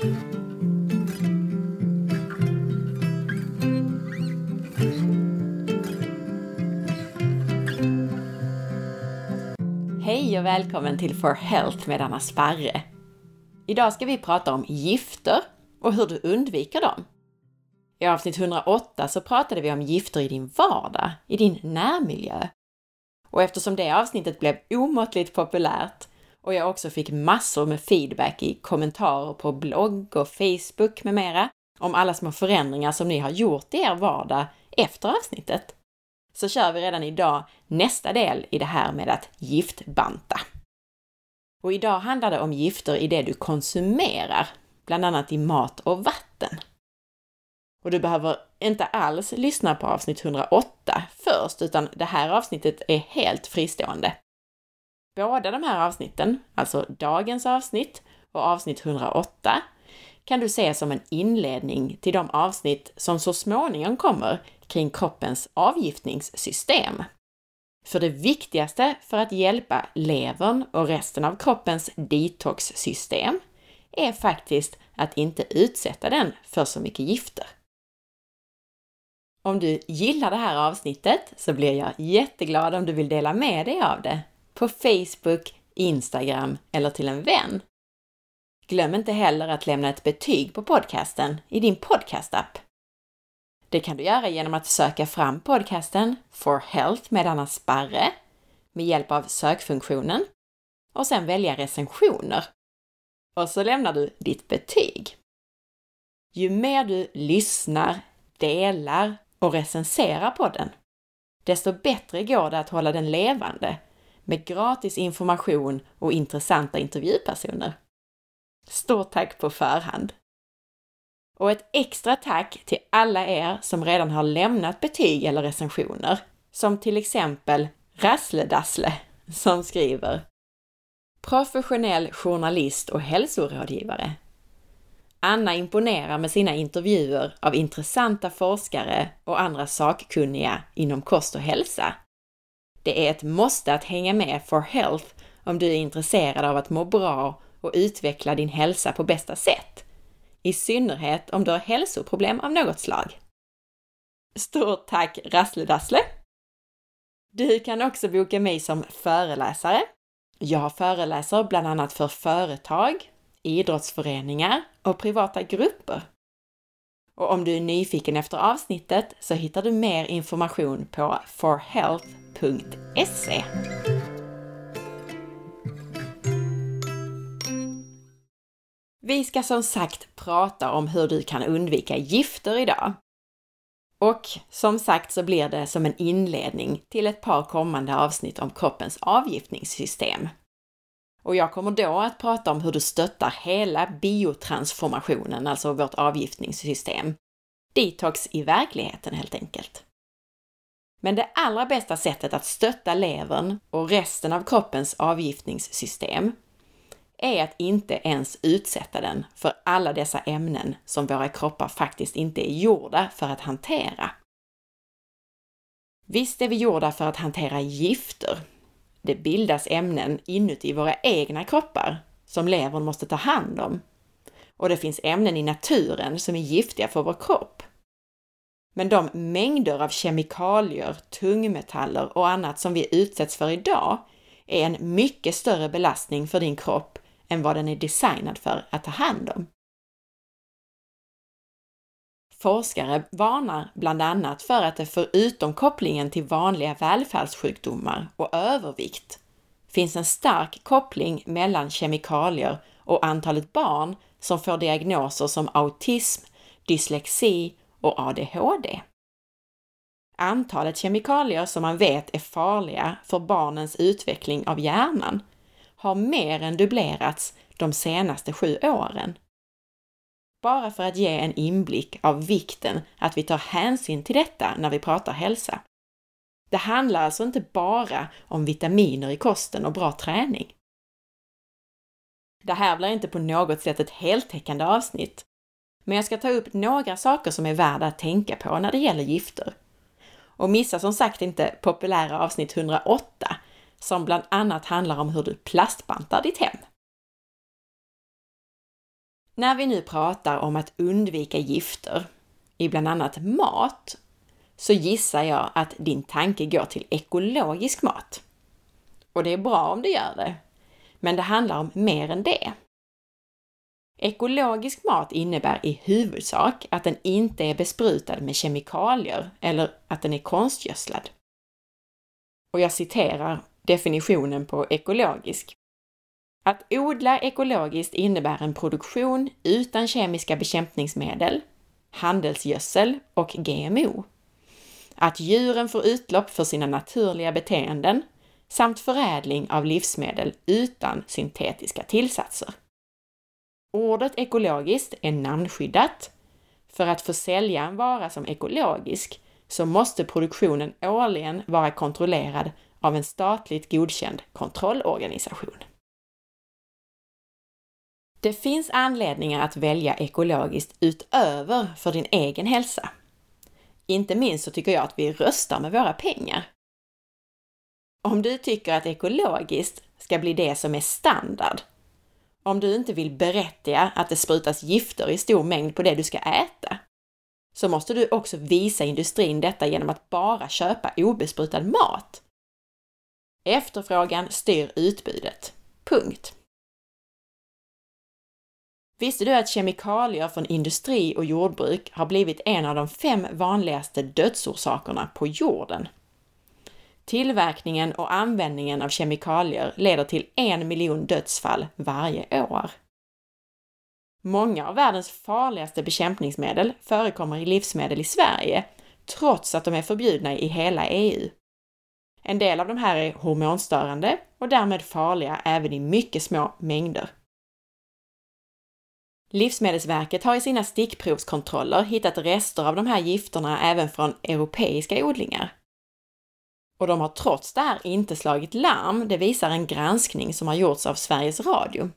Hej och välkommen till For Health med Anna Sparre. Idag ska vi prata om gifter och hur du undviker dem. I avsnitt 108 så pratade vi om gifter i din vardag, i din närmiljö. Och eftersom det avsnittet blev omåttligt populärt och jag också fick massor med feedback i kommentarer på blogg och Facebook med mera om alla små förändringar som ni har gjort i er vardag efter avsnittet, så kör vi redan idag nästa del i det här med att giftbanta. Och idag handlar det om gifter i det du konsumerar, bland annat i mat och vatten. Och du behöver inte alls lyssna på avsnitt 108 först, utan det här avsnittet är helt fristående. Båda de här avsnitten, alltså dagens avsnitt och avsnitt 108, kan du se som en inledning till de avsnitt som så småningom kommer kring kroppens avgiftningssystem. För det viktigaste för att hjälpa levern och resten av kroppens detoxsystem är faktiskt att inte utsätta den för så mycket gifter. Om du gillar det här avsnittet så blir jag jätteglad om du vill dela med dig av det på Facebook, Instagram eller till en vän. Glöm inte heller att lämna ett betyg på podcasten i din podcastapp. Det kan du göra genom att söka fram podcasten For Health med Anna Sparre med hjälp av sökfunktionen och sedan välja recensioner. Och så lämnar du ditt betyg. Ju mer du lyssnar, delar och recenserar podden, desto bättre går det att hålla den levande med gratis information och intressanta intervjupersoner. Stort tack på förhand! Och ett extra tack till alla er som redan har lämnat betyg eller recensioner, som till exempel Rassledassle som skriver Professionell journalist och hälsorådgivare. Anna imponerar med sina intervjuer av intressanta forskare och andra sakkunniga inom kost och hälsa. Det är ett måste att hänga med for health om du är intresserad av att må bra och utveckla din hälsa på bästa sätt. I synnerhet om du har hälsoproblem av något slag. Stort tack Rassledassle! Du kan också boka mig som föreläsare. Jag föreläser bland annat för företag, idrottsföreningar och privata grupper. Och om du är nyfiken efter avsnittet så hittar du mer information på forhealth.se. Vi ska som sagt prata om hur du kan undvika gifter idag. Och som sagt så blir det som en inledning till ett par kommande avsnitt om kroppens avgiftningssystem. Och jag kommer då att prata om hur du stöttar hela biotransformationen, alltså vårt avgiftningssystem. Detox i verkligheten helt enkelt. Men det allra bästa sättet att stötta levern och resten av kroppens avgiftningssystem är att inte ens utsätta den för alla dessa ämnen som våra kroppar faktiskt inte är gjorda för att hantera. Visst är vi gjorda för att hantera gifter. Det bildas ämnen inuti våra egna kroppar som levern måste ta hand om. Och det finns ämnen i naturen som är giftiga för vår kropp. Men de mängder av kemikalier, tungmetaller och annat som vi utsätts för idag är en mycket större belastning för din kropp än vad den är designad för att ta hand om. Forskare varnar bland annat för att det förutom kopplingen till vanliga välfärdssjukdomar och övervikt finns en stark koppling mellan kemikalier och antalet barn som får diagnoser som autism, dyslexi och ADHD. Antalet kemikalier som man vet är farliga för barnens utveckling av hjärnan har mer än dubblerats de senaste sju åren. Bara för att ge en inblick av vikten att vi tar hänsyn till detta när vi pratar hälsa. Det handlar alltså inte bara om vitaminer i kosten och bra träning. Det här blir inte på något sätt ett heltäckande avsnitt, men jag ska ta upp några saker som är värda att tänka på när det gäller gifter. Och missa som sagt inte populära avsnitt 108 som bland annat handlar om hur du plastbantar ditt hem. När vi nu pratar om att undvika gifter i bland annat mat så gissar jag att din tanke går till ekologisk mat. Och det är bra om du gör det. Men det handlar om mer än det. Ekologisk mat innebär i huvudsak att den inte är besprutad med kemikalier eller att den är konstgödslad. Och jag citerar definitionen på ekologisk. Att odla ekologiskt innebär en produktion utan kemiska bekämpningsmedel, handelsgödsel och GMO. Att djuren får utlopp för sina naturliga beteenden samt förädling av livsmedel utan syntetiska tillsatser. Ordet ekologiskt är namnskyddat. För att få sälja en vara som ekologisk så måste produktionen årligen vara kontrollerad av en statligt godkänd kontrollorganisation. Det finns anledningar att välja ekologiskt utöver för din egen hälsa. Inte minst så tycker jag att vi röstar med våra pengar. Om du tycker att ekologiskt ska bli det som är standard, om du inte vill berättiga att det sprutas gifter i stor mängd på det du ska äta, så måste du också visa industrin detta genom att bara köpa obesprutad mat. Efterfrågan styr utbudet. Punkt. Visste du att kemikalier från industri och jordbruk har blivit en av de fem vanligaste dödsorsakerna på jorden? Tillverkningen och användningen av kemikalier leder till en miljon dödsfall varje år. Många av världens farligaste bekämpningsmedel förekommer i livsmedel i Sverige, trots att de är förbjudna i hela EU. En del av de här är hormonstörande och därmed farliga även i mycket små mängder. Livsmedelsverket har i sina stickprovskontroller hittat rester av de här gifterna även från europeiska odlingar. Och de har trots det här inte slagit larm, det visar en granskning som har gjorts av Sveriges Radio.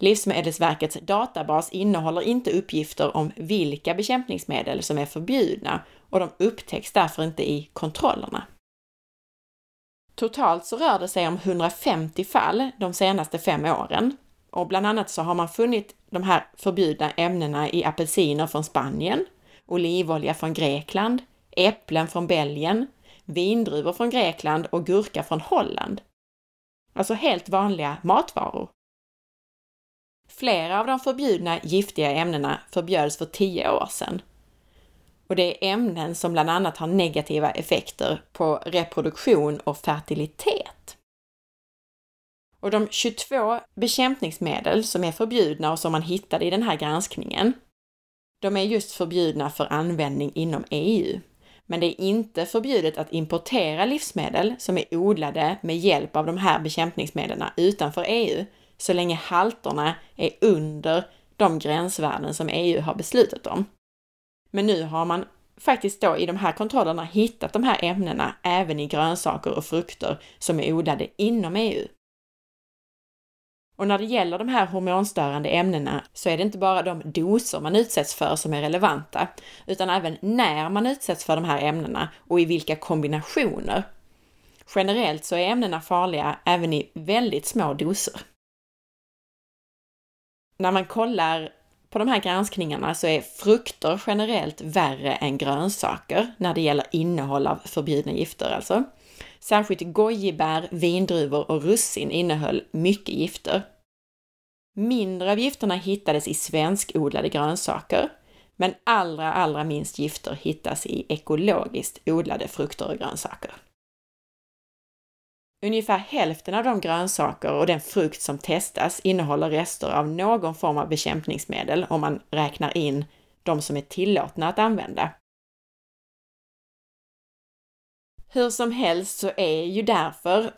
Livsmedelsverkets databas innehåller inte uppgifter om vilka bekämpningsmedel som är förbjudna och de upptäcks därför inte i kontrollerna. Totalt så rör det sig om 150 fall de senaste fem åren och bland annat så har man funnit de här förbjudna ämnena i apelsiner från Spanien, olivolja från Grekland, äpplen från Belgien, vindruvor från Grekland och gurka från Holland. Alltså helt vanliga matvaror. Flera av de förbjudna giftiga ämnena förbjöds för tio år sedan. Och det är ämnen som bland annat har negativa effekter på reproduktion och fertilitet. Och de 22 bekämpningsmedel som är förbjudna och som man hittade i den här granskningen, de är just förbjudna för användning inom EU. Men det är inte förbjudet att importera livsmedel som är odlade med hjälp av de här bekämpningsmedlen utanför EU, så länge halterna är under de gränsvärden som EU har beslutat om. Men nu har man faktiskt då i de här kontrollerna hittat de här ämnena även i grönsaker och frukter som är odlade inom EU. Och när det gäller de här hormonstörande ämnena så är det inte bara de doser man utsätts för som är relevanta, utan även när man utsätts för de här ämnena och i vilka kombinationer. Generellt så är ämnena farliga även i väldigt små doser. När man kollar på de här granskningarna så är frukter generellt värre än grönsaker när det gäller innehåll av förbjudna gifter alltså. Särskilt gojibär, vindruvor och russin innehöll mycket gifter. Mindre av gifterna hittades i svenskodlade grönsaker, men allra, allra minst gifter hittas i ekologiskt odlade frukter och grönsaker. Ungefär hälften av de grönsaker och den frukt som testas innehåller rester av någon form av bekämpningsmedel om man räknar in de som är tillåtna att använda. Hur som helst så är ju därför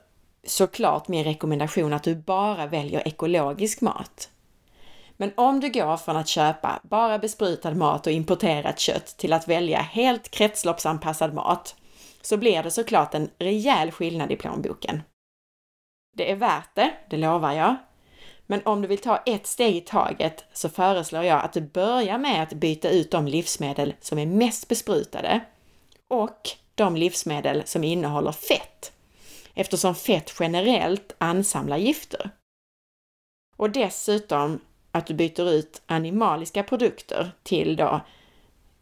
såklart min rekommendation att du bara väljer ekologisk mat. Men om du går från att köpa bara besprutad mat och importerat kött till att välja helt kretsloppsanpassad mat, så blir det såklart en rejäl skillnad i plånboken. Det är värt det, det lovar jag. Men om du vill ta ett steg i taget så föreslår jag att du börjar med att byta ut de livsmedel som är mest besprutade och de livsmedel som innehåller fett, eftersom fett generellt ansamlar gifter. Och dessutom att du byter ut animaliska produkter till då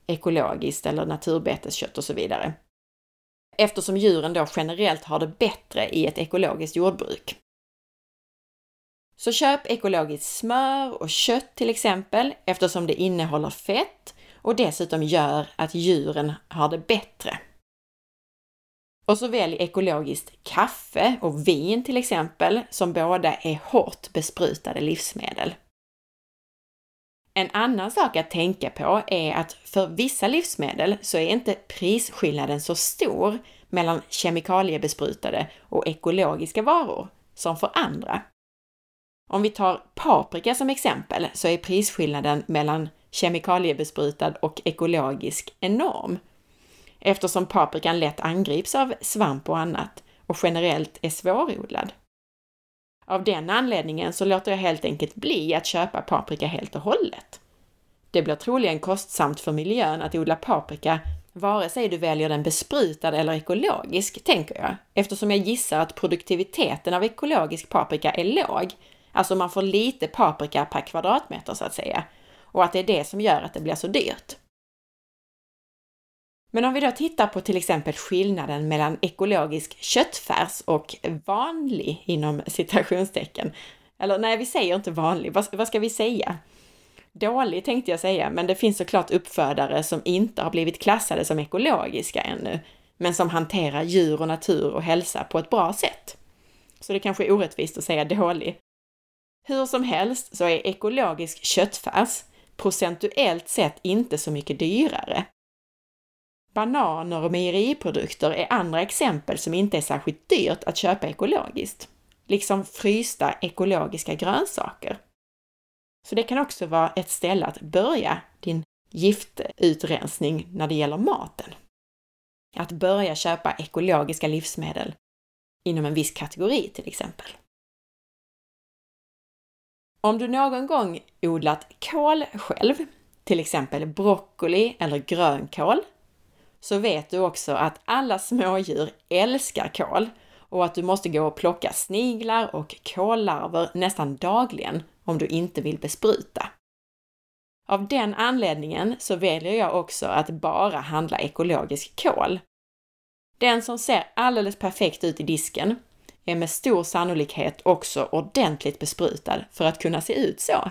ekologiskt eller naturbeteskött och så vidare. Eftersom djuren då generellt har det bättre i ett ekologiskt jordbruk. Så köp ekologiskt smör och kött till exempel eftersom det innehåller fett och dessutom gör att djuren har det bättre. Och så välj ekologiskt kaffe och vin till exempel, som båda är hårt besprutade livsmedel. En annan sak att tänka på är att för vissa livsmedel så är inte prisskillnaden så stor mellan kemikaliebesprutade och ekologiska varor som för andra. Om vi tar paprika som exempel så är prisskillnaden mellan kemikaliebesprutad och ekologisk enorm eftersom paprikan lätt angrips av svamp och annat och generellt är svårodlad. Av den anledningen så låter jag helt enkelt bli att köpa paprika helt och hållet. Det blir troligen kostsamt för miljön att odla paprika vare sig du väljer den besprutad eller ekologisk, tänker jag, eftersom jag gissar att produktiviteten av ekologisk paprika är låg, alltså man får lite paprika per kvadratmeter så att säga, och att det är det som gör att det blir så dyrt. Men om vi då tittar på till exempel skillnaden mellan ekologisk köttfärs och vanlig inom citationstecken. Eller nej, vi säger inte vanlig. Vad, vad ska vi säga? Dålig tänkte jag säga, men det finns såklart uppfödare som inte har blivit klassade som ekologiska ännu, men som hanterar djur och natur och hälsa på ett bra sätt. Så det kanske är orättvist att säga dålig. Hur som helst så är ekologisk köttfärs procentuellt sett inte så mycket dyrare Bananer och mejeriprodukter är andra exempel som inte är särskilt dyrt att köpa ekologiskt, liksom frysta ekologiska grönsaker. Så det kan också vara ett ställe att börja din giftutrensning när det gäller maten. Att börja köpa ekologiska livsmedel inom en viss kategori till exempel. Om du någon gång odlat kål själv, till exempel broccoli eller grönkål, så vet du också att alla smådjur älskar kål och att du måste gå och plocka sniglar och kållarver nästan dagligen om du inte vill bespruta. Av den anledningen så väljer jag också att bara handla ekologisk kål. Den som ser alldeles perfekt ut i disken är med stor sannolikhet också ordentligt besprutad för att kunna se ut så.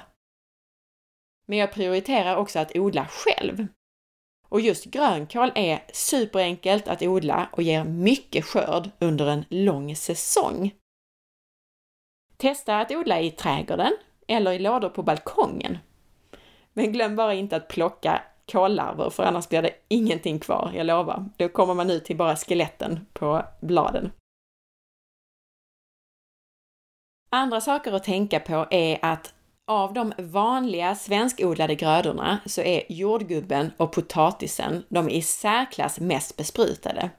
Men jag prioriterar också att odla själv och just grönkål är superenkelt att odla och ger mycket skörd under en lång säsong. Testa att odla i trädgården eller i lådor på balkongen. Men glöm bara inte att plocka kållarver för annars blir det ingenting kvar, jag lovar. Då kommer man ut till bara skeletten på bladen. Andra saker att tänka på är att av de vanliga svenskodlade grödorna så är jordgubben och potatisen de i särklass mest besprutade.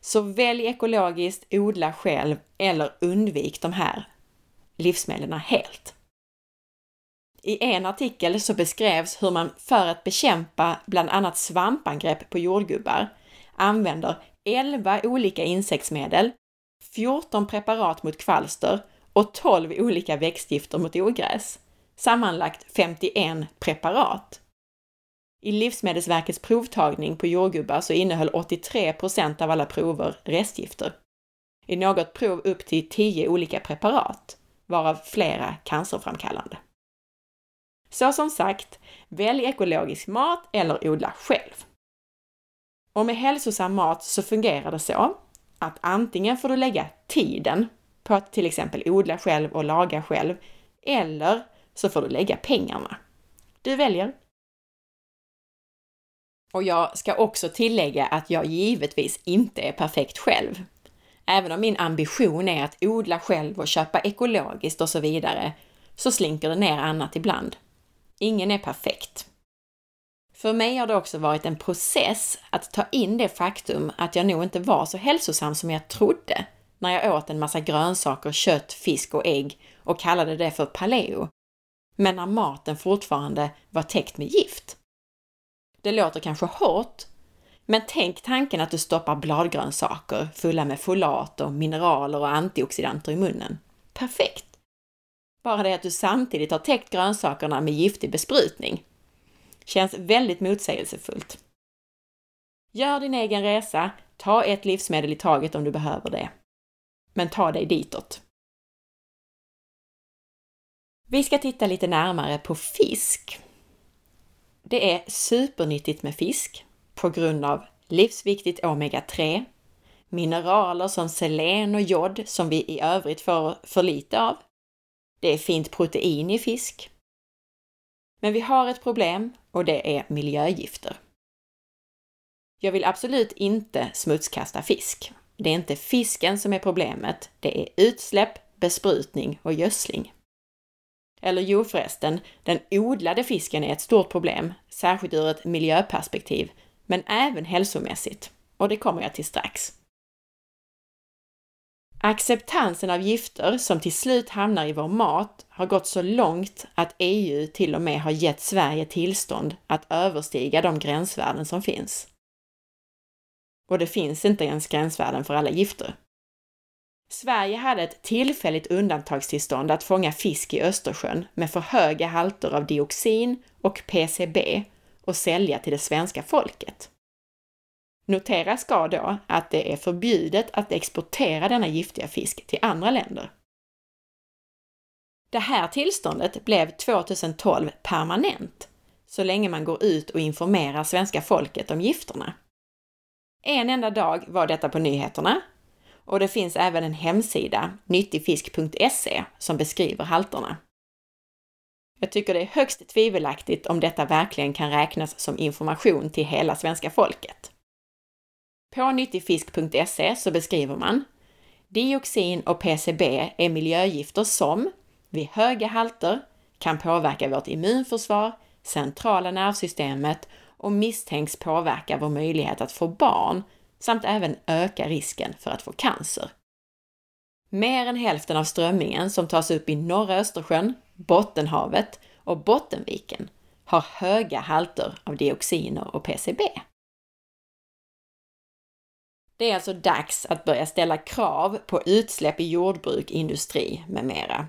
Så välj ekologiskt, odla själv eller undvik de här livsmedlen helt. I en artikel så beskrevs hur man för att bekämpa bland annat svampangrepp på jordgubbar använder 11 olika insektsmedel, 14 preparat mot kvalster och 12 olika växtgifter mot ogräs sammanlagt 51 preparat. I Livsmedelsverkets provtagning på jordgubbar så innehöll 83 procent av alla prover restgifter. I något prov upp till 10 olika preparat, varav flera cancerframkallande. Så som sagt, välj ekologisk mat eller odla själv. Och med hälsosam mat så fungerar det så att antingen får du lägga tiden på att till exempel odla själv och laga själv, eller så får du lägga pengarna. Du väljer. Och jag ska också tillägga att jag givetvis inte är perfekt själv. Även om min ambition är att odla själv och köpa ekologiskt och så vidare, så slinker det ner annat ibland. Ingen är perfekt. För mig har det också varit en process att ta in det faktum att jag nog inte var så hälsosam som jag trodde när jag åt en massa grönsaker, kött, fisk och ägg och kallade det för paleo men när maten fortfarande var täckt med gift. Det låter kanske hårt, men tänk tanken att du stoppar bladgrönsaker fulla med folat och mineraler och antioxidanter i munnen. Perfekt! bara det att du samtidigt har täckt grönsakerna med giftig besprutning. Känns väldigt motsägelsefullt. Gör din egen resa, ta ett livsmedel i taget om du behöver det. Men ta dig ditåt. Vi ska titta lite närmare på fisk. Det är supernyttigt med fisk på grund av livsviktigt omega-3, mineraler som selen och jod som vi i övrigt får för lite av. Det är fint protein i fisk. Men vi har ett problem och det är miljögifter. Jag vill absolut inte smutskasta fisk. Det är inte fisken som är problemet, det är utsläpp, besprutning och gödsling. Eller jo förresten, den odlade fisken är ett stort problem, särskilt ur ett miljöperspektiv, men även hälsomässigt. Och det kommer jag till strax. Acceptansen av gifter som till slut hamnar i vår mat har gått så långt att EU till och med har gett Sverige tillstånd att överstiga de gränsvärden som finns. Och det finns inte ens gränsvärden för alla gifter. Sverige hade ett tillfälligt undantagstillstånd att fånga fisk i Östersjön med för höga halter av dioxin och PCB och sälja till det svenska folket. Notera ska då att det är förbjudet att exportera denna giftiga fisk till andra länder. Det här tillståndet blev 2012 permanent, så länge man går ut och informerar svenska folket om gifterna. En enda dag var detta på nyheterna och det finns även en hemsida, nyttigfisk.se, som beskriver halterna. Jag tycker det är högst tvivelaktigt om detta verkligen kan räknas som information till hela svenska folket. På nyttigfisk.se så beskriver man Dioxin och PCB är miljögifter som vid höga halter kan påverka vårt immunförsvar, centrala nervsystemet och misstänks påverka vår möjlighet att få barn samt även öka risken för att få cancer. Mer än hälften av strömmingen som tas upp i norra Östersjön, Bottenhavet och Bottenviken har höga halter av dioxiner och PCB. Det är alltså dags att börja ställa krav på utsläpp i jordbruk, industri med mera.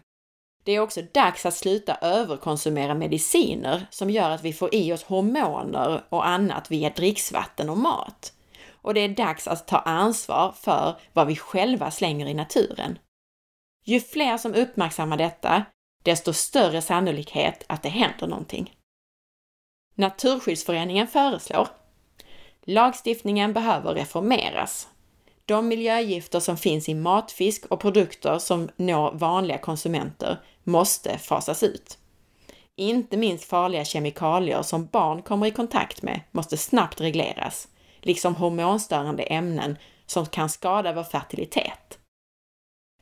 Det är också dags att sluta överkonsumera mediciner som gör att vi får i oss hormoner och annat via dricksvatten och mat. Och det är dags att ta ansvar för vad vi själva slänger i naturen. Ju fler som uppmärksammar detta, desto större sannolikhet att det händer någonting. Naturskyddsföreningen föreslår Lagstiftningen behöver reformeras. De miljögifter som finns i matfisk och produkter som når vanliga konsumenter måste fasas ut. Inte minst farliga kemikalier som barn kommer i kontakt med måste snabbt regleras, liksom hormonstörande ämnen som kan skada vår fertilitet.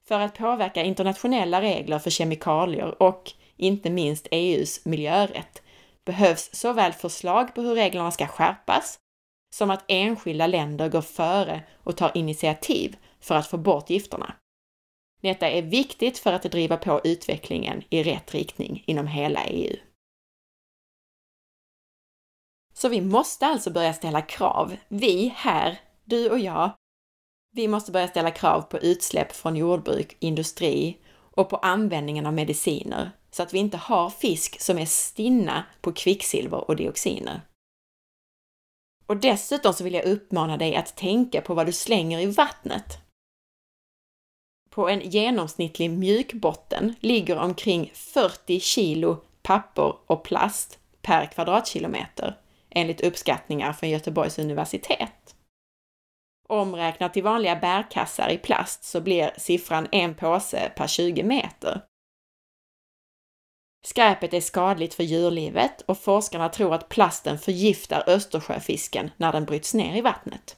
För att påverka internationella regler för kemikalier och inte minst EUs miljörätt behövs såväl förslag på hur reglerna ska skärpas som att enskilda länder går före och tar initiativ för att få bort gifterna. Detta är viktigt för att driva på utvecklingen i rätt riktning inom hela EU. Så vi måste alltså börja ställa krav. Vi här, du och jag, vi måste börja ställa krav på utsläpp från jordbruk, industri och på användningen av mediciner så att vi inte har fisk som är stinna på kvicksilver och dioxiner. Och dessutom så vill jag uppmana dig att tänka på vad du slänger i vattnet. På en genomsnittlig mjukbotten ligger omkring 40 kilo papper och plast per kvadratkilometer enligt uppskattningar från Göteborgs universitet. Omräknat till vanliga bärkassar i plast så blir siffran en påse per 20 meter. Skräpet är skadligt för djurlivet och forskarna tror att plasten förgiftar Östersjöfisken när den bryts ner i vattnet.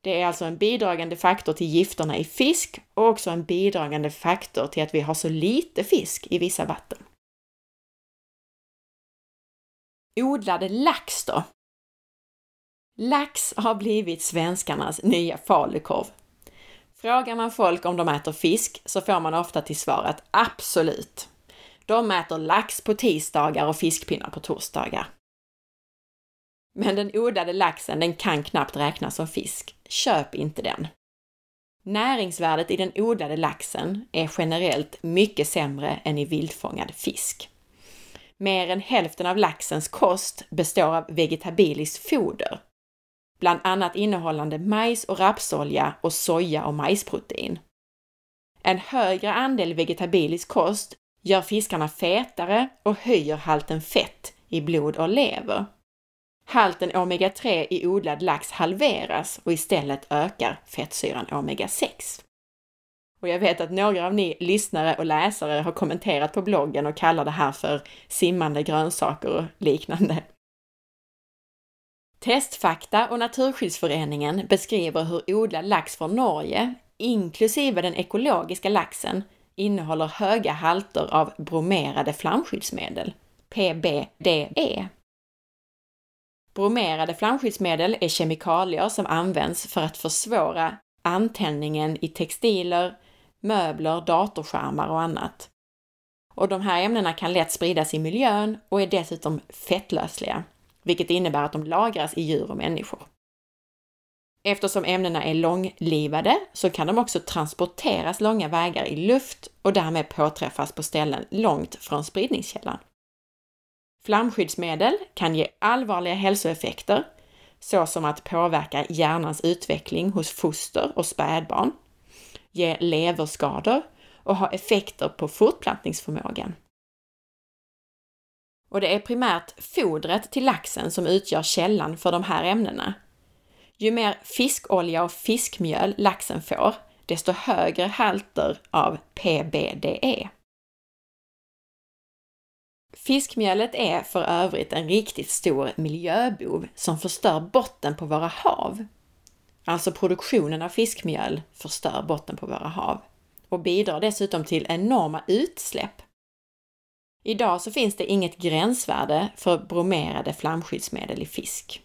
Det är alltså en bidragande faktor till gifterna i fisk och också en bidragande faktor till att vi har så lite fisk i vissa vatten. Odlade lax då? Lax har blivit svenskarnas nya falukorv. Frågar man folk om de äter fisk så får man ofta till svar att absolut. De äter lax på tisdagar och fiskpinnar på torsdagar. Men den odlade laxen, den kan knappt räknas som fisk. Köp inte den. Näringsvärdet i den odlade laxen är generellt mycket sämre än i vildfångad fisk. Mer än hälften av laxens kost består av vegetabiliskt foder, bland annat innehållande majs och rapsolja och soja och majsprotein. En högre andel vegetabilisk kost gör fiskarna fetare och höjer halten fett i blod och lever. Halten omega-3 i odlad lax halveras och istället ökar fettsyran omega-6. Och jag vet att några av ni lyssnare och läsare har kommenterat på bloggen och kallar det här för simmande grönsaker och liknande. Testfakta och Naturskyddsföreningen beskriver hur odlad lax från Norge, inklusive den ekologiska laxen, innehåller höga halter av bromerade flamskyddsmedel, PBDE. Bromerade flamskyddsmedel är kemikalier som används för att försvåra antändningen i textiler, möbler, datorskärmar och annat. Och de här ämnena kan lätt spridas i miljön och är dessutom fettlösliga, vilket innebär att de lagras i djur och människor. Eftersom ämnena är långlivade så kan de också transporteras långa vägar i luft och därmed påträffas på ställen långt från spridningskällan. Flamskyddsmedel kan ge allvarliga hälsoeffekter, såsom att påverka hjärnans utveckling hos foster och spädbarn, ge leverskador och ha effekter på fortplantningsförmågan. Och det är primärt fodret till laxen som utgör källan för de här ämnena. Ju mer fiskolja och fiskmjöl laxen får, desto högre halter av PBDE. Fiskmjölet är för övrigt en riktigt stor miljöbov som förstör botten på våra hav. Alltså produktionen av fiskmjöl förstör botten på våra hav och bidrar dessutom till enorma utsläpp. Idag så finns det inget gränsvärde för bromerade flamskyddsmedel i fisk.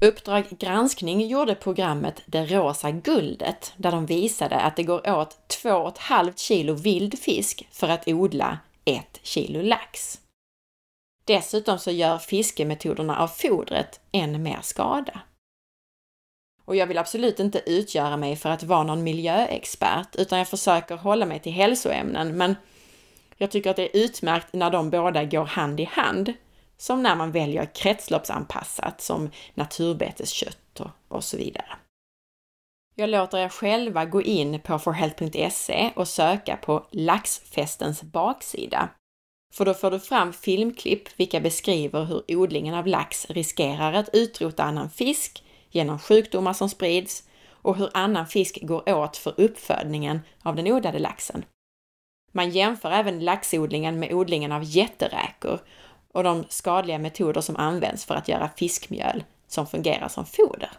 Uppdrag granskning gjorde programmet Det rosa guldet där de visade att det går åt 2,5 kilo vild fisk för att odla 1 kilo lax. Dessutom så gör fiskemetoderna av fodret än mer skada. Och jag vill absolut inte utgöra mig för att vara någon miljöexpert, utan jag försöker hålla mig till hälsoämnen, men jag tycker att det är utmärkt när de båda går hand i hand som när man väljer kretsloppsanpassat som naturbeteskött och, och så vidare. Jag låter er själva gå in på forhealth.se och söka på laxfestens baksida. För då får du fram filmklipp vilka beskriver hur odlingen av lax riskerar att utrota annan fisk genom sjukdomar som sprids och hur annan fisk går åt för uppfödningen av den odlade laxen. Man jämför även laxodlingen med odlingen av jätteräkor och de skadliga metoder som används för att göra fiskmjöl som fungerar som foder.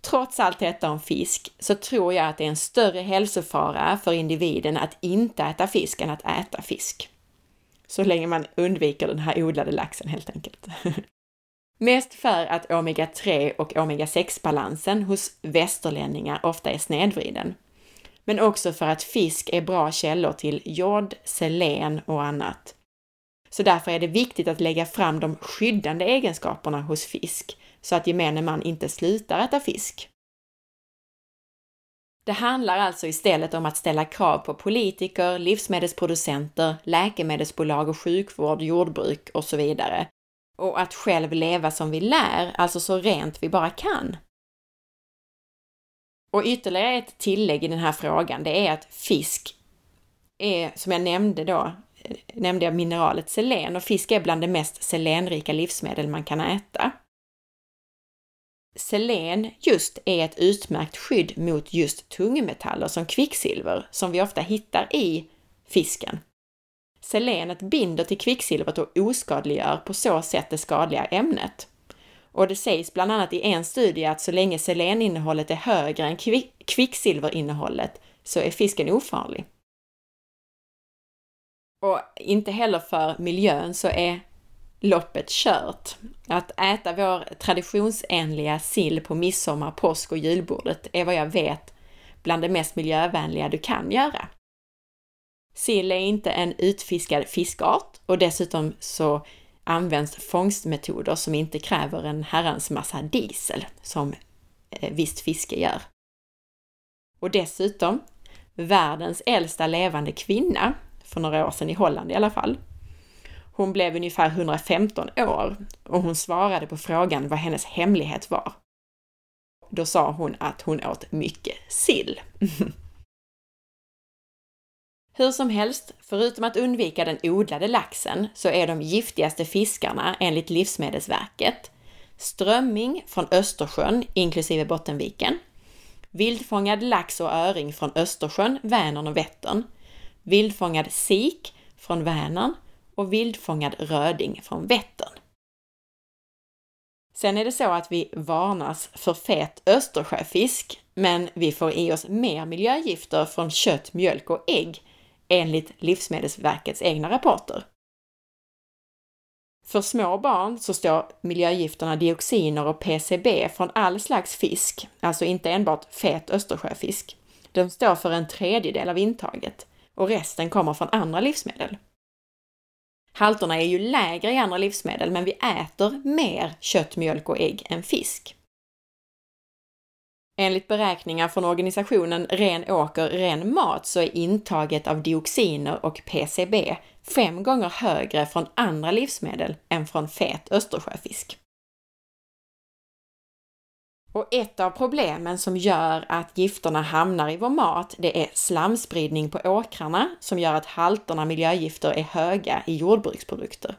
Trots allt detta om fisk så tror jag att det är en större hälsofara för individen att inte äta fisk än att äta fisk. Så länge man undviker den här odlade laxen helt enkelt. Mest för att omega-3 och omega-6-balansen hos västerlänningar ofta är snedvriden men också för att fisk är bra källor till jod, selen och annat. Så därför är det viktigt att lägga fram de skyddande egenskaperna hos fisk, så att gemene man inte slutar äta fisk. Det handlar alltså istället om att ställa krav på politiker, livsmedelsproducenter, läkemedelsbolag och sjukvård, jordbruk och så vidare. Och att själv leva som vi lär, alltså så rent vi bara kan. Och ytterligare ett tillägg i den här frågan, det är att fisk är, som jag nämnde då, nämnde jag mineralet selen och fisk är bland de mest selenrika livsmedel man kan äta. Selen just är ett utmärkt skydd mot just tungmetaller som kvicksilver som vi ofta hittar i fisken. Selenet binder till kvicksilvret och oskadliggör på så sätt det skadliga ämnet. Och det sägs bland annat i en studie att så länge seleninnehållet är högre än kvicksilverinnehållet så är fisken ofarlig. Och inte heller för miljön så är loppet kört. Att äta vår traditionsenliga sill på midsommar, påsk och julbordet är vad jag vet bland det mest miljövänliga du kan göra. Sill är inte en utfiskad fiskart och dessutom så används fångstmetoder som inte kräver en herrans massa diesel, som eh, visst fiske gör. Och dessutom, världens äldsta levande kvinna, för några år sedan i Holland i alla fall, hon blev ungefär 115 år och hon svarade på frågan vad hennes hemlighet var. Då sa hon att hon åt mycket sill. Hur som helst, förutom att undvika den odlade laxen så är de giftigaste fiskarna enligt Livsmedelsverket strömming från Östersjön inklusive Bottenviken, vildfångad lax och öring från Östersjön, Vänern och Vättern, vildfångad sik från Vänern och vildfångad röding från Vättern. Sen är det så att vi varnas för fet Östersjöfisk, men vi får i oss mer miljögifter från kött, mjölk och ägg enligt Livsmedelsverkets egna rapporter. För små barn så står miljögifterna dioxiner och PCB från all slags fisk, alltså inte enbart fet Östersjöfisk. De står för en tredjedel av intaget och resten kommer från andra livsmedel. Halterna är ju lägre i andra livsmedel, men vi äter mer kött, mjölk och ägg än fisk. Enligt beräkningar från organisationen Ren åker, ren mat så är intaget av dioxiner och PCB fem gånger högre från andra livsmedel än från fet Östersjöfisk. Och ett av problemen som gör att gifterna hamnar i vår mat, det är slamspridning på åkrarna som gör att halterna miljögifter är höga i jordbruksprodukter.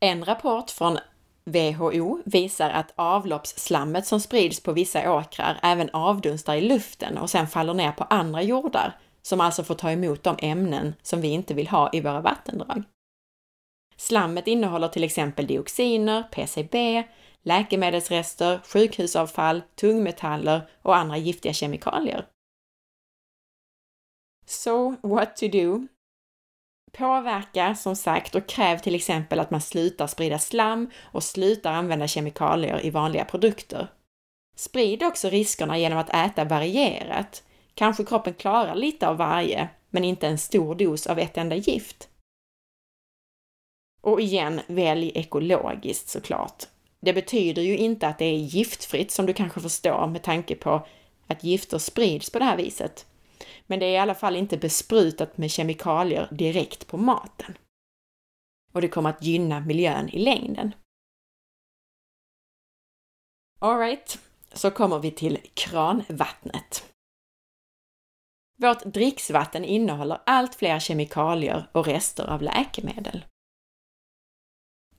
En rapport från WHO visar att avloppsslammet som sprids på vissa åkrar även avdunstar i luften och sen faller ner på andra jordar, som alltså får ta emot de ämnen som vi inte vill ha i våra vattendrag. Slammet innehåller till exempel dioxiner, PCB, läkemedelsrester, sjukhusavfall, tungmetaller och andra giftiga kemikalier. So what to do? Påverka som sagt och kräv till exempel att man slutar sprida slam och slutar använda kemikalier i vanliga produkter. Sprid också riskerna genom att äta varierat. Kanske kroppen klarar lite av varje, men inte en stor dos av ett enda gift. Och igen, välj ekologiskt såklart. Det betyder ju inte att det är giftfritt som du kanske förstår med tanke på att gifter sprids på det här viset. Men det är i alla fall inte besprutat med kemikalier direkt på maten. Och det kommer att gynna miljön i längden. Alright, så kommer vi till kranvattnet. Vårt dricksvatten innehåller allt fler kemikalier och rester av läkemedel.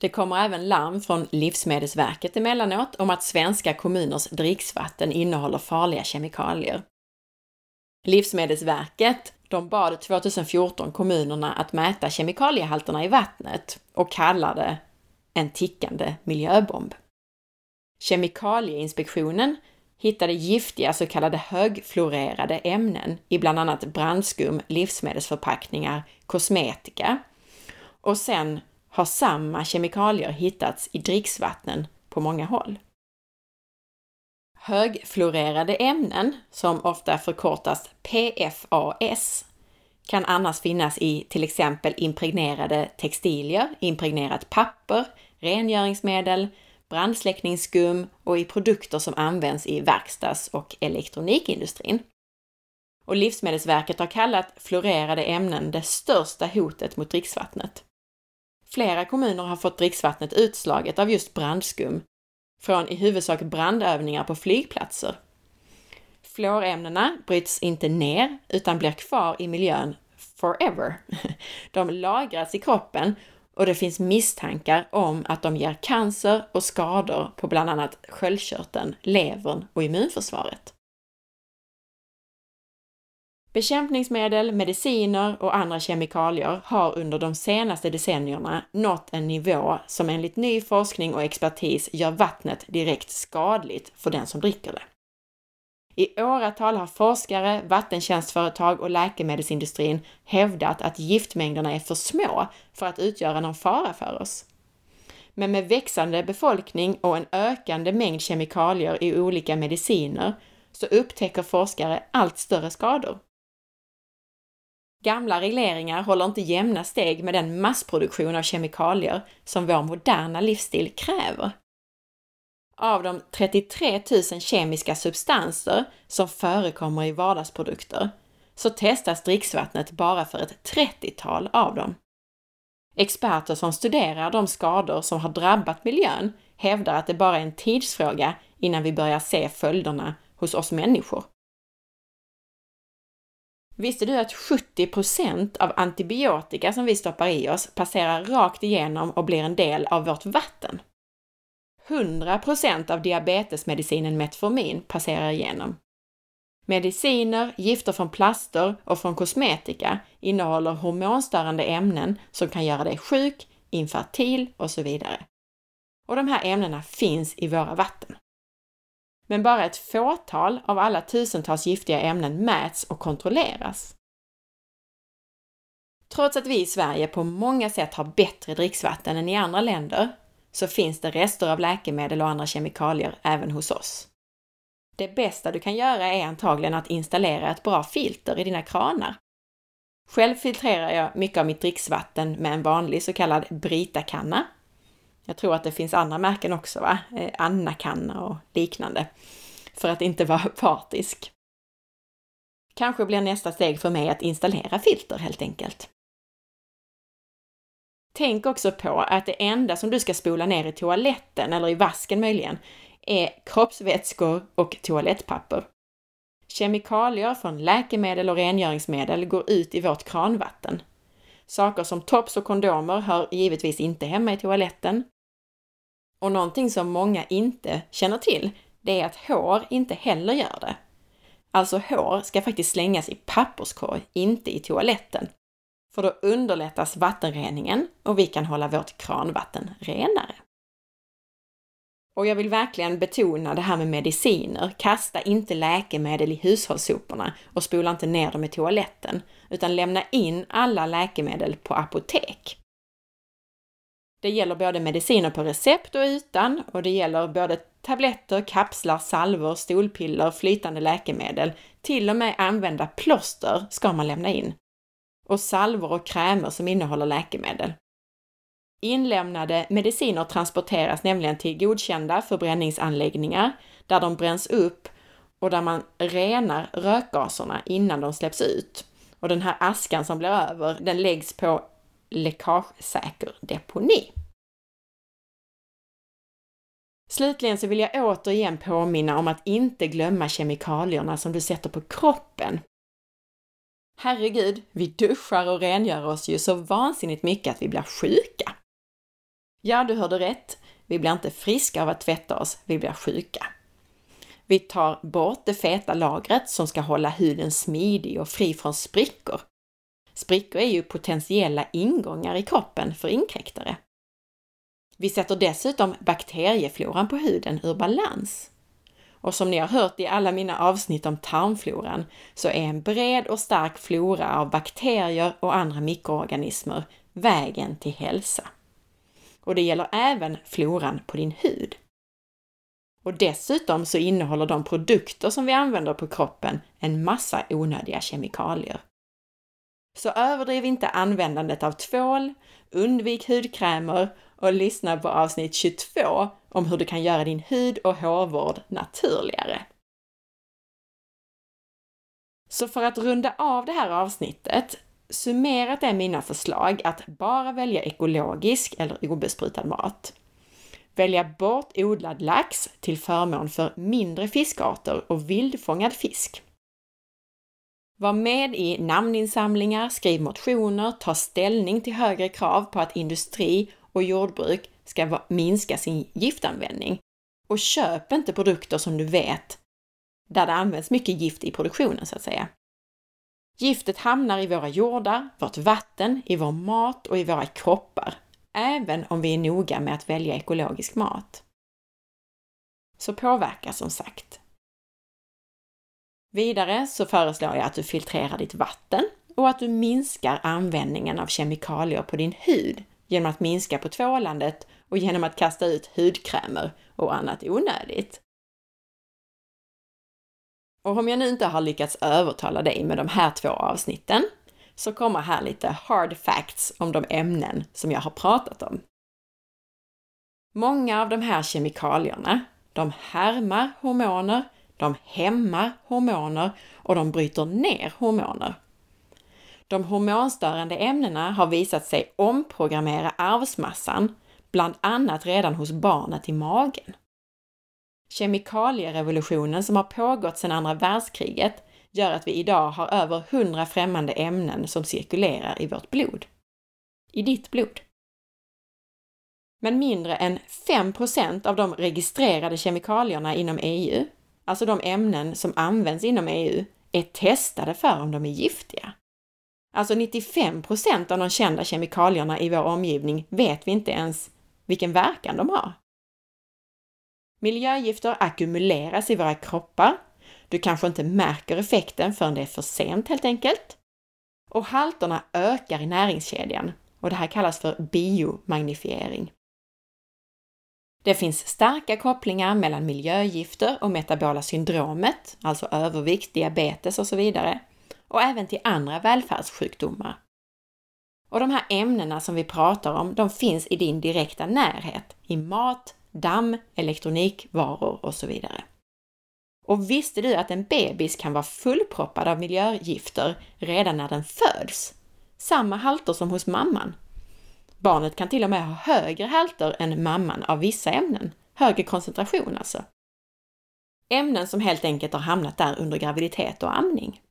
Det kommer även larm från Livsmedelsverket emellanåt om att svenska kommuners dricksvatten innehåller farliga kemikalier. Livsmedelsverket de bad 2014 kommunerna att mäta kemikaliehalterna i vattnet och kallade en tickande miljöbomb. Kemikalieinspektionen hittade giftiga så kallade högfluorerade ämnen i bland annat brandskum, livsmedelsförpackningar, kosmetika och sen har samma kemikalier hittats i dricksvatten på många håll. Högfluorerade ämnen, som ofta förkortas PFAS, kan annars finnas i till exempel impregnerade textilier, impregnerat papper, rengöringsmedel, brandsläckningsskum och i produkter som används i verkstads och elektronikindustrin. Och Livsmedelsverket har kallat fluorerade ämnen det största hotet mot dricksvattnet. Flera kommuner har fått dricksvattnet utslaget av just brandskum från i huvudsak brandövningar på flygplatser. Fluorämnena bryts inte ner utan blir kvar i miljön forever. De lagras i kroppen och det finns misstankar om att de ger cancer och skador på bland annat sköldkörteln, levern och immunförsvaret. Bekämpningsmedel, mediciner och andra kemikalier har under de senaste decennierna nått en nivå som enligt ny forskning och expertis gör vattnet direkt skadligt för den som dricker det. I åratal har forskare, vattentjänstföretag och läkemedelsindustrin hävdat att giftmängderna är för små för att utgöra någon fara för oss. Men med växande befolkning och en ökande mängd kemikalier i olika mediciner så upptäcker forskare allt större skador. Gamla regleringar håller inte jämna steg med den massproduktion av kemikalier som vår moderna livsstil kräver. Av de 33 000 kemiska substanser som förekommer i vardagsprodukter så testas dricksvattnet bara för ett 30-tal av dem. Experter som studerar de skador som har drabbat miljön hävdar att det bara är en tidsfråga innan vi börjar se följderna hos oss människor. Visste du att 70% av antibiotika som vi stoppar i oss passerar rakt igenom och blir en del av vårt vatten? 100% av diabetesmedicinen Metformin passerar igenom. Mediciner, gifter från plaster och från kosmetika innehåller hormonstörande ämnen som kan göra dig sjuk, infertil och så vidare. Och de här ämnena finns i våra vatten. Men bara ett fåtal av alla tusentals giftiga ämnen mäts och kontrolleras. Trots att vi i Sverige på många sätt har bättre dricksvatten än i andra länder så finns det rester av läkemedel och andra kemikalier även hos oss. Det bästa du kan göra är antagligen att installera ett bra filter i dina kranar. Själv filtrerar jag mycket av mitt dricksvatten med en vanlig så kallad Brita-kanna. Jag tror att det finns andra märken också, va? Eh, Anna-kanna och liknande. För att inte vara partisk. Kanske blir nästa steg för mig att installera filter helt enkelt. Tänk också på att det enda som du ska spola ner i toaletten, eller i vasken möjligen, är kroppsvätskor och toalettpapper. Kemikalier från läkemedel och rengöringsmedel går ut i vårt kranvatten. Saker som tops och kondomer hör givetvis inte hemma i toaletten. Och någonting som många inte känner till, det är att hår inte heller gör det. Alltså hår ska faktiskt slängas i papperskorg, inte i toaletten. För då underlättas vattenreningen och vi kan hålla vårt kranvatten renare. Och jag vill verkligen betona det här med mediciner. Kasta inte läkemedel i hushållssoporna och spola inte ner dem i toaletten, utan lämna in alla läkemedel på apotek. Det gäller både mediciner på recept och utan och det gäller både tabletter, kapslar, salvor, stolpiller, flytande läkemedel. Till och med använda plåster ska man lämna in. Och salvor och krämer som innehåller läkemedel. Inlämnade mediciner transporteras nämligen till godkända förbränningsanläggningar där de bränns upp och där man renar rökgaserna innan de släpps ut. Och den här askan som blir över, den läggs på läckagesäker deponi. Slutligen så vill jag återigen påminna om att inte glömma kemikalierna som du sätter på kroppen. Herregud, vi duschar och rengör oss ju så vansinnigt mycket att vi blir sjuka. Ja, du hörde rätt. Vi blir inte friska av att tvätta oss, vi blir sjuka. Vi tar bort det feta lagret som ska hålla huden smidig och fri från sprickor. Sprickor är ju potentiella ingångar i kroppen för inkräktare. Vi sätter dessutom bakteriefloran på huden ur balans. Och som ni har hört i alla mina avsnitt om tarmfloran så är en bred och stark flora av bakterier och andra mikroorganismer vägen till hälsa och det gäller även floran på din hud. Och dessutom så innehåller de produkter som vi använder på kroppen en massa onödiga kemikalier. Så överdriv inte användandet av tvål, undvik hudkrämer och lyssna på avsnitt 22 om hur du kan göra din hud och hårvård naturligare. Så för att runda av det här avsnittet Summerat är mina förslag att bara välja ekologisk eller obesprutad mat. Välja bort odlad lax till förmån för mindre fiskarter och vildfångad fisk. Var med i namninsamlingar, skriv motioner, ta ställning till högre krav på att industri och jordbruk ska minska sin giftanvändning. Och köp inte produkter som du vet där det används mycket gift i produktionen, så att säga. Giftet hamnar i våra jordar, vårt vatten, i vår mat och i våra kroppar, även om vi är noga med att välja ekologisk mat. Så påverka som sagt. Vidare så föreslår jag att du filtrerar ditt vatten och att du minskar användningen av kemikalier på din hud genom att minska på tvålandet och genom att kasta ut hudkrämer och annat onödigt. Och om jag nu inte har lyckats övertala dig med de här två avsnitten, så kommer här lite hard facts om de ämnen som jag har pratat om. Många av de här kemikalierna, de härmar hormoner, de hämmar hormoner och de bryter ner hormoner. De hormonstörande ämnena har visat sig omprogrammera arvsmassan, bland annat redan hos barnet i magen. Kemikalierevolutionen som har pågått sedan andra världskriget gör att vi idag har över 100 främmande ämnen som cirkulerar i vårt blod. I ditt blod. Men mindre än 5% av de registrerade kemikalierna inom EU, alltså de ämnen som används inom EU, är testade för om de är giftiga. Alltså 95% av de kända kemikalierna i vår omgivning vet vi inte ens vilken verkan de har. Miljögifter ackumuleras i våra kroppar. Du kanske inte märker effekten förrän det är för sent helt enkelt. Och halterna ökar i näringskedjan och det här kallas för biomagnifiering. Det finns starka kopplingar mellan miljögifter och metabola syndromet, alltså övervikt, diabetes och så vidare, och även till andra välfärdssjukdomar. Och de här ämnena som vi pratar om, de finns i din direkta närhet, i mat, damm, elektronikvaror och så vidare. Och visste du att en bebis kan vara fullproppad av miljögifter redan när den föds? Samma halter som hos mamman. Barnet kan till och med ha högre halter än mamman av vissa ämnen, högre koncentration alltså. Ämnen som helt enkelt har hamnat där under graviditet och amning.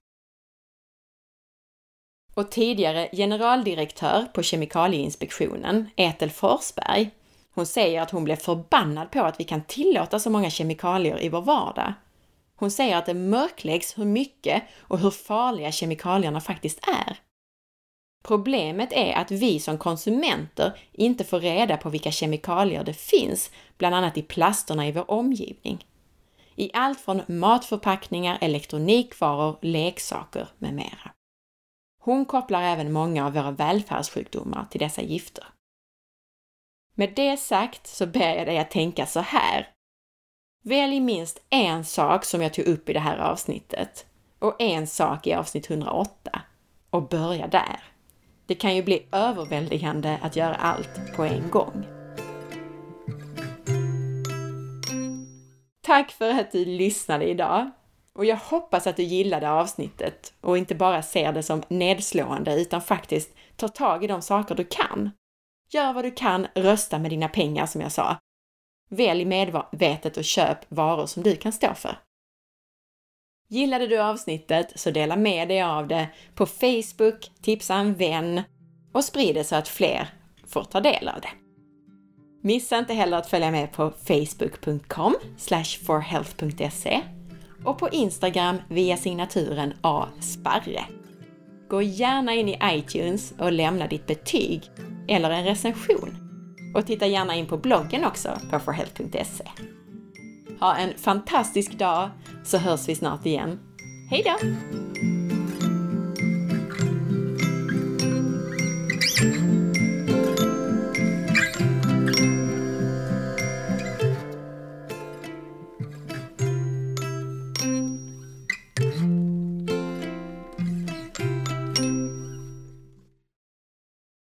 Och tidigare generaldirektör på Kemikalieinspektionen, Ethel Forsberg, hon säger att hon blev förbannad på att vi kan tillåta så många kemikalier i vår vardag. Hon säger att det mörkläggs hur mycket och hur farliga kemikalierna faktiskt är. Problemet är att vi som konsumenter inte får reda på vilka kemikalier det finns, bland annat i plasterna i vår omgivning. I allt från matförpackningar, elektronikvaror, leksaker med mera. Hon kopplar även många av våra välfärdssjukdomar till dessa gifter. Med det sagt så ber jag dig att tänka så här. Välj minst en sak som jag tog upp i det här avsnittet och en sak i avsnitt 108 och börja där. Det kan ju bli överväldigande att göra allt på en gång. Tack för att du lyssnade idag! Och jag hoppas att du gillade avsnittet och inte bara ser det som nedslående utan faktiskt tar tag i de saker du kan. Gör vad du kan, rösta med dina pengar som jag sa. Välj medvetet och köp varor som du kan stå för. Gillade du avsnittet så dela med dig av det på Facebook, tipsa en vän och sprid det så att fler får ta del av det. Missa inte heller att följa med på facebook.com forhealth.se och på Instagram via signaturen asparre. Gå gärna in i iTunes och lämna ditt betyg eller en recension. Och titta gärna in på bloggen också på forhealth.se. Ha en fantastisk dag så hörs vi snart igen. Hej då!